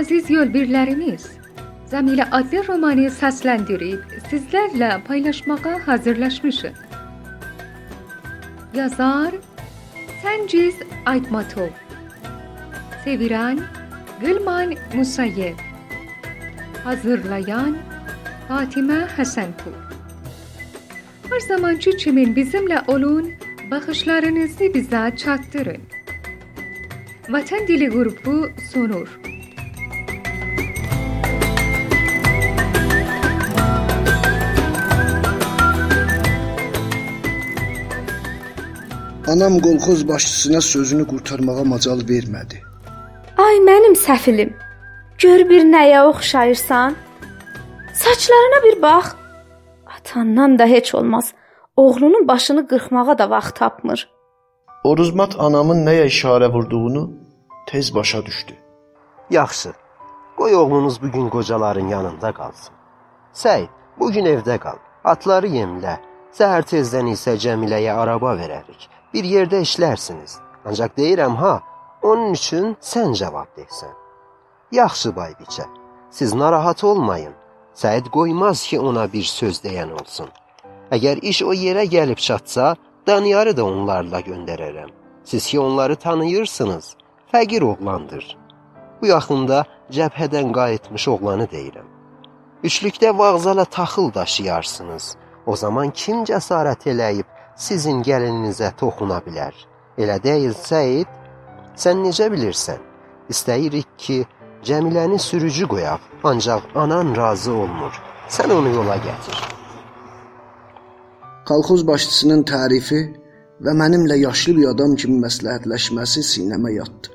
aziz yolbirlərimiz, Zəmilə adlı romanı səsləndirib sizlərlə paylaşmağa hazırlaşmışıq. Yazar Səngiz Aytmatov Seviren Gülman Musayev Hazırlayan Fatimə Həsənpur Her zamanki kimin bizimle olun, bakışlarınızı bize çattırın. Vatan Dili Grubu sunur. Anam qolxoz başçısına sözünü qurtarmağa macal vermədi. Ay mənim səfilim. Gör bir nəyə oxşayırsan? Saçlarına bir bax. Atandan da heç olmaz. Oğlunun başını qırxmağa da vaxt tapmır. Oruzmat anamın nəyə işarə vurduğunu tez başa düşdü. Yaxşı. Qoy oğlunuz bu gün qocaların yanında qalsın. Səy, bu gün evdə qal. Atları yemlə. Səhər tezdən isə Cəmiləyə araba verərik. Bir yerdə işlərsiniz. Ancaq deyirəm ha, onun üçün sən cavab versən. Yaxşı bay biçə. Siz narahat olmayın. Səid qoymaz ki, ona bir söz deyən olsun. Əgər iş o yerə gəlib çatsa, Daniyarı da onlarla göndərərəm. Siz ki onları tanıyırsınız. Fəqir oğlandır. Bu yaxında cəbhədən qayıtmış oğlanı deyirəm. Üçlükdə vağzala taxıl daşıyarsınız. O zaman kim cəsarət eləyib sizin gəlininizə toxuna bilər? Elə deyil Səid? Sən necə bilirsən? İstəyirik ki, Cəmiləni sürücü qoyaq, ancaq anan razı olmur. Sən onu yola gətir. Kolxoz başçısının tərifi və mənimlə yaşlı bir adam kimi məsləhətləşməsi sinəmə yatdı.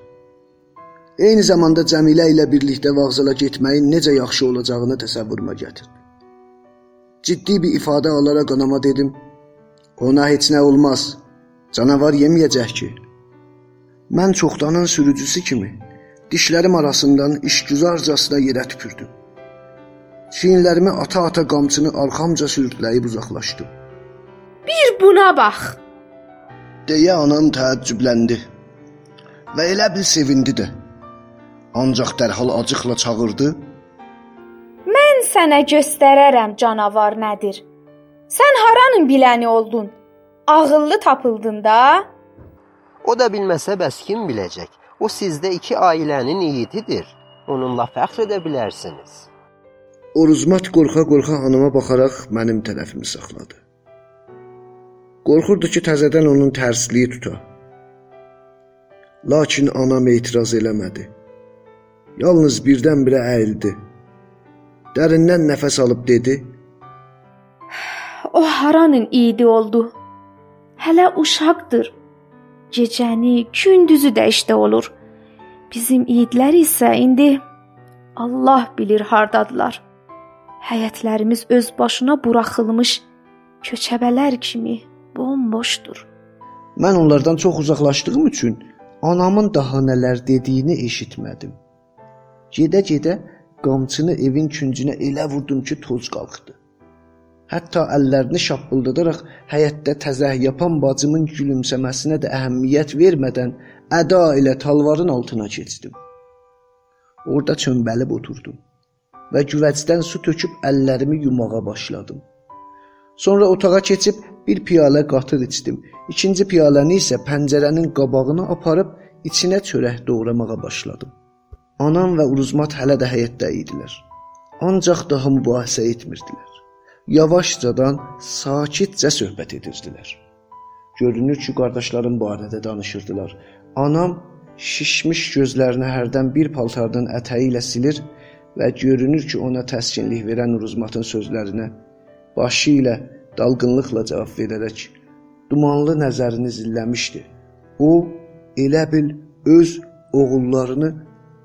Eyni zamanda Cəmilə ilə birlikdə vağzala getməyin necə yaxşı olacağını təsəvvürümə gətirdi. Ciddi bir ifadə alaraq anama dedim: "Ona heç nə olmaz. Canavar yeməyəcək ki." Mən çoxdanın sürücüsü kimi dişlərim arasından işgüzarcasına yerə tüpürdüm. Çiyinlərimi ata-ata qamçını arxamca sürütləyib uzaqlaşdım. Bir buna bax. deyə anam təəccübləndi. Və elə bil sevindi də. Ancaq dərhal acıqla çağırdı. Mən sənə göstərərəm canavar nədir. Sən haranın biləni oldun? Ağıllı tapıldın da. O da bilməsə bəs kim biləcək? O sizdə iki ailənin yiğididir. Onunla fəxr edə bilərsiniz. Oruzmat qorxa-qorxa anama baxaraq mənim tərəfimi saxladı. Qorxurdu ki, təzədən onun tərsliyi tuta. Lakin anam etiraz eləmədi. Yalnız birdən-birə əyildi. Dərindən nəfəs alıb dedi: O haranın idi oldu? Hələ uşaqdır. Gecəni, gündüzü də işdə olur. Bizim idlər isə indi Allah bilir hardadılar. Həyətlərimiz öz başına buraxılmış köçəbələr kimi bomboşdur. Mən onlardan çox uzaqlaşdığım üçün anamın daha nələr dediyini eşitmədim. Gedə-gedə qamçını evin küncünə elə vurdum ki, toz qalxdı. Hətta əllərini şappıldadaraq həyətdə təzəh yapan bacımın gülümsəməsinə də əhəmiyyət vermədən əda ilə talvarın altına keçdim. Orda çömbəlib oturdum və güvəcdən su töküb əllərimi yumağa başladım. Sonra otağa keçib bir piyalə qatıq içdim. İkinci piyaləni isə pəncərənin qabağına aparıb içinə çörək doğramağa başladım. Anam və Uruzmat hələ də həyətdə idilər. Ancaq daha mübahisə etmirdilər. Yavaşcadan sakitcə söhbət edirdilər. Görünür ki, qardaşlarım barədə danışırdılar. Anam şişmiş gözlərini hərdən bir paltardan ətəyi ilə silir və görünür ki, ona təskinlik verən Uruzmatın sözlərinə başı ilə dalğınlıqla cavab verərək dumanlı nəzərini zilləmişdi. O elə bil öz oğullarını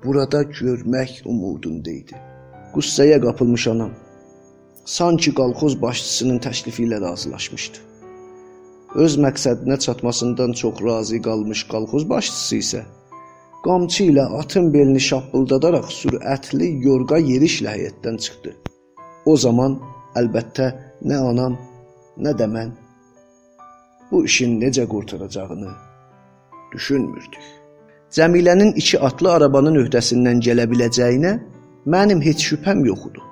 burada görmək umudunda idi. Qüssəyə qapılmış anam sanki qalxoz başçısının təklifi ilə razılaşmışdı. Öz məqsədinə çatmasından çox razı qalmış qalxoz başçısı isə qamçı ilə atın belini şappıldadaraq sürətli yorğa yerişlə həyətdən çıxdı. O zaman əlbəttə nə anam, nə də mən bu işin necə qurtaracağını düşünmürdük. Cəmilənin iki atlı arabanın öhdəsindən gələ biləcəyinə mənim heç şübhəm yox idi.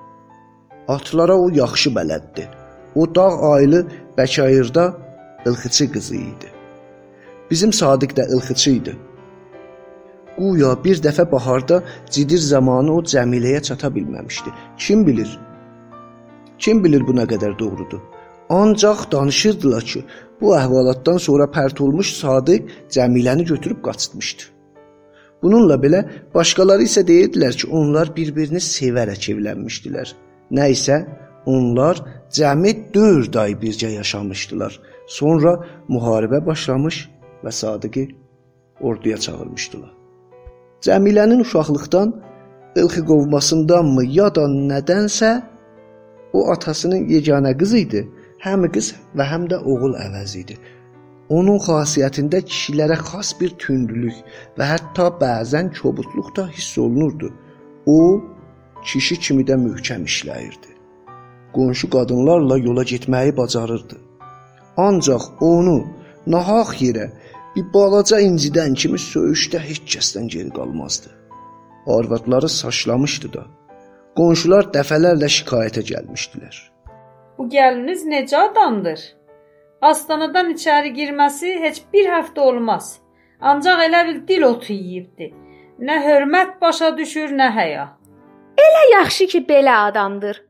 Atlara o yaxşı bələddir. O dağ aylı Bəkayırda ilxıçı qızı idi. Bizim Sadiq də ilxıçı idi. Guya bir dəfə baharda cidir zamanı o Cəmiləyə çata bilməmişdi. Kim bilir? Kim bilir bu nə qədər doğrudur? Ancaq danışırdılar ki, bu əhvalatdan sonra pərt olmuş Sadiq Cəmiləni götürüb qaçırtmışdı. Bununla belə başqaları isə deyirdilər ki, onlar bir-birini sevərək evlənmişdilər. Nə isə onlar cəmi 4 ay birgə yaşamışdılar. Sonra müharibə başlamış və Sadiqi orduya çağırmışdılar. Cəmilənin uşaqlıqdan ilxi qovmasındanmı ya da nədənsə o atasının yeganə qızı idi. Həm qız və həm də oğul əvəzi idi. Onun xasiyyətində kişilərə xas bir tündlük və hətta bəzən kobudluq da hiss olunurdu. O kişi kimi də möhkəm işləyirdi. Qonşu qadınlarla yola getməyi bacarırdı. Ancaq onu nahaq yerə bir balaca incidən kimi söyüşdə heç kəsdən geri qalmazdı. Arvadları saçlamışdı da. Qonşular dəfələrlə şikayətə gəlmişdilər. Bu gəliniz necə adamdır? Astanadan içəri girməsi heç bir həftə olmaz. Ancaq elə bil dil otu yeyibdi. Nə hörmət başa düşür, nə həya. Elə yaxşı ki, belə adamdır.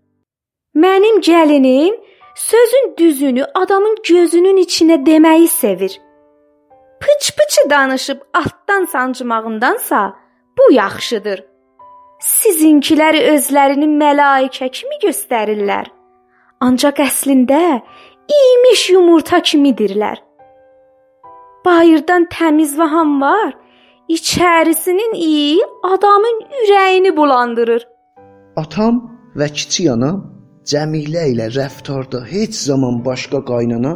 Mənim gəlinim sözün düzünü adamın gözünün içinə deməyi sevir. Pıç-pıçı danışıb altdan sancmağındansa bu yaxşıdır. Sizinkilər özlərini mələikə kimi göstərirlər. Ancaq əslində imiş yumurta kimidirlər. Bayırdan təmiz və hamvar, içərisinin iyi adamın ürəyini bulandırır. Atam və kiçik anam Cəmilə ilə rəftarda heç zaman başqa qaynana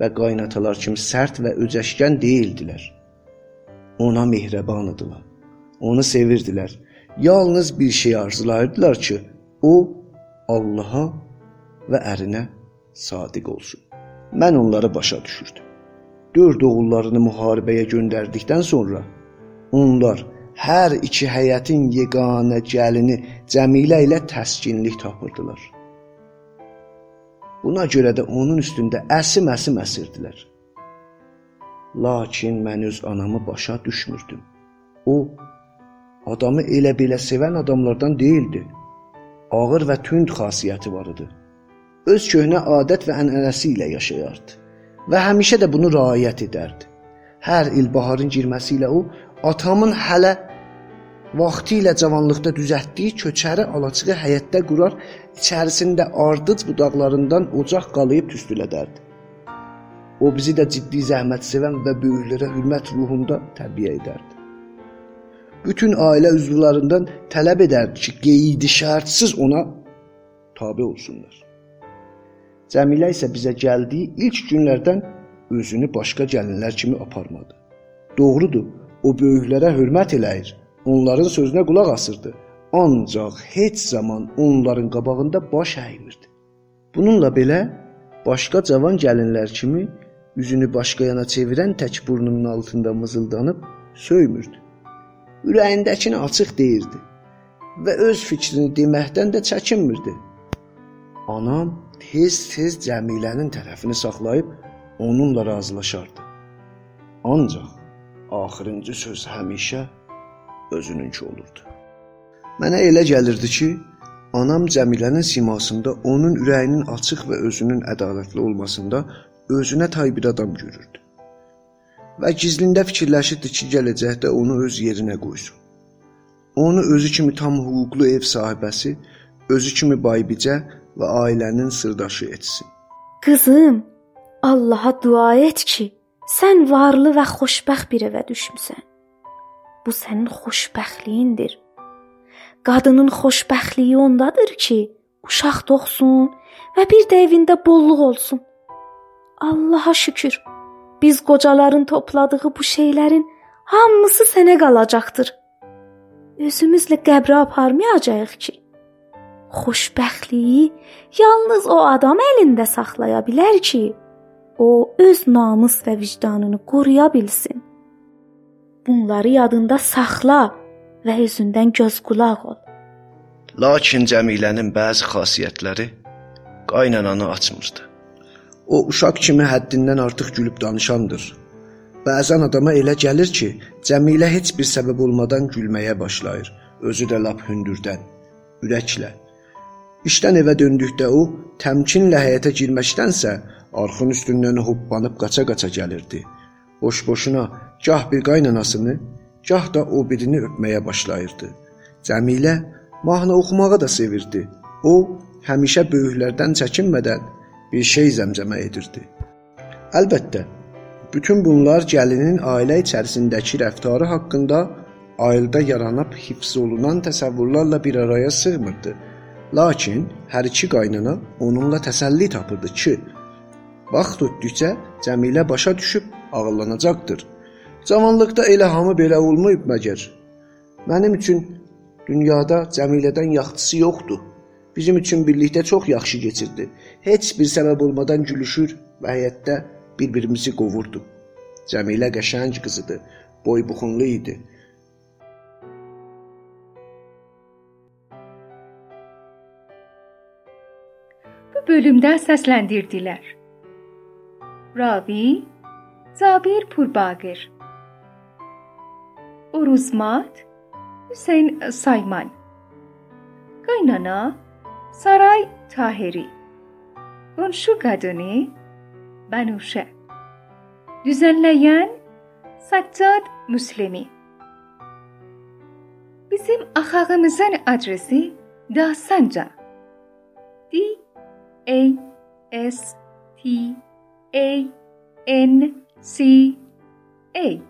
və qaynatalar kimi sərt və öcəşkən deyildilər. Ona mehriban idilər. Onu sevirdilər. Yalnız bir şey arzulayırdılar ki, o Allaha və ərinə sadiq olsun. Mən onları başa düşürdüm. Dörd oğullarını müharibəyə göndərdikdən sonra onlar hər iki həyətin yeganə gəlini Cəmilə ilə təskinlik tapırdılar. Buna görə də onun üstündə əsim-əsiməsirdilər. Lakin mən öz anamı başa düşmürdüm. O adamı elə belə sevən adamlardan deyildi. Ağır və tünd xasiyyəti var idi öz köhnə adət və ənənəsi ilə yaşayardı və həmişə də bunu riayət edərdi. Hər il baharın girməsi ilə o atamın hələ vaxtı ilə cavanlıqda düzəltdiyi köçəri alaçığı həyətdə qurar, içərisində ardıc budaqlarından ocaq qalayıb tüstülədərdi. O bizi də ciddi zəhmət sevən və böyüklərə hörmət ruhunda tərbiyə edərdi. Bütün ailə üzvlərindən tələb edərdi ki, qeydi şərtsiz ona tabe olsunlar. Cəmilə isə bizə gəldiyi ilk günlərdən özünü başqa gəlinlər kimi aparmadı. Doğrudur, o böyüklərə hörmət eləyir, onların sözünə qulaq asırdı. Ancaq heç zaman onların qabağında baş əymirdi. Bununla belə başqa cavan gəlinlər kimi üzünü başqa yana çevirən tək burnunun altında mızıldanıb söymürdü. Ürəyindəkini açıq deyirdi və öz fikrini deməkdən də çəkinmirdi. Anam tez-tez Cəmilənin tərəfini saxlayıb onunla razılaşardı. Ancaq axırıncı söz həmişə özününki olurdu. Mənə elə gəlirdi ki, anam Cəmilənin simasında onun ürəyinin açıq və özünün ədalətli olmasında özünə tay bir adam görürdü. Və gizlində fikirləşirdi ki, gələcəkdə onu öz yerinə qoysun. Onu özü kimi tam hüquqlu ev sahibəsi, özü kimi baybicə və ailənin sırdaşı etsin. Qızım, Allaha dua et ki, sən varlı və xoşbəxt bir evə düşmüsən. Bu sənin xoşbəxtliyindir. Qadının xoşbəxtliyi ondadır ki, uşaq doğsun və bir də evində bolluq olsun. Allaha şükür. Biz qocaların topladığı bu şeylərin hamısı sənə qalacaqdır. Özümüzlə qəbrə aparmayacağıq ki, xoşbəxtliyi yalnız o adam əlində saxlaya bilər ki, o öz namus və vicdanını qoruya bilsin. Bunları yadında saxla və özündən göz qulaq ol. Lakin Cəmilənin bəzi xasiyyətləri qaynananı açmırdı. O uşaq kimi həddindən artıq gülüb danışandır. Bəzən adama elə gəlir ki, Cəmilə heç bir səbəb olmadan gülməyə başlayır, özü də lap hündürdən, ürəklə. İşdən evə döndükdə o təmkinlə həyətə girməkdənsə, arxın üstündən hoppanıb qaça-qaça gəlirdi. Boş-boşuna gah bir qaynanasını, gah da o birini öpməyə başlayırdı. Cəmilə mahnı oxumağı da sevirdi. O həmişə böyüklərdən çəkinmədən bir şey zəmzəmə edirdi. Əlbəttə, bütün bunlar gəlinin ailə içərisindəki rəftarı haqqında ailədə yaranıb hifz olunan təsəvvürlərlə bir araya sığmırdı. Lakin hər iki qaynana onunla təsəlli tapırdı ki, vaxt ötdükcə Cəmilə başa düşüb ağıllanacaqdır. Cavanlıqda elə hamı belə olmayıb məgər? Mənim üçün dünyada Cəmilədən yaxşısı yoxdur. Bizim üçün birlikdə çox yaxşı keçirdi. Heç bir səbəb olmadan gülüşür və həyətdə bir-birimizi qovurduq. Cəmilə qəşəng qızıdı, boybuxunlu idi. Bu bölümdə səsləndirdilər. Ravi Zabir Purbagir اروز مات حسین سایمان گینانا سرای تاهری بونشو گدونی بانوشه دوزن لیان ستاد مسلمی بسیم اخاقم زن ادرسی دا سنجا دی ای ایس پی ای این سی ای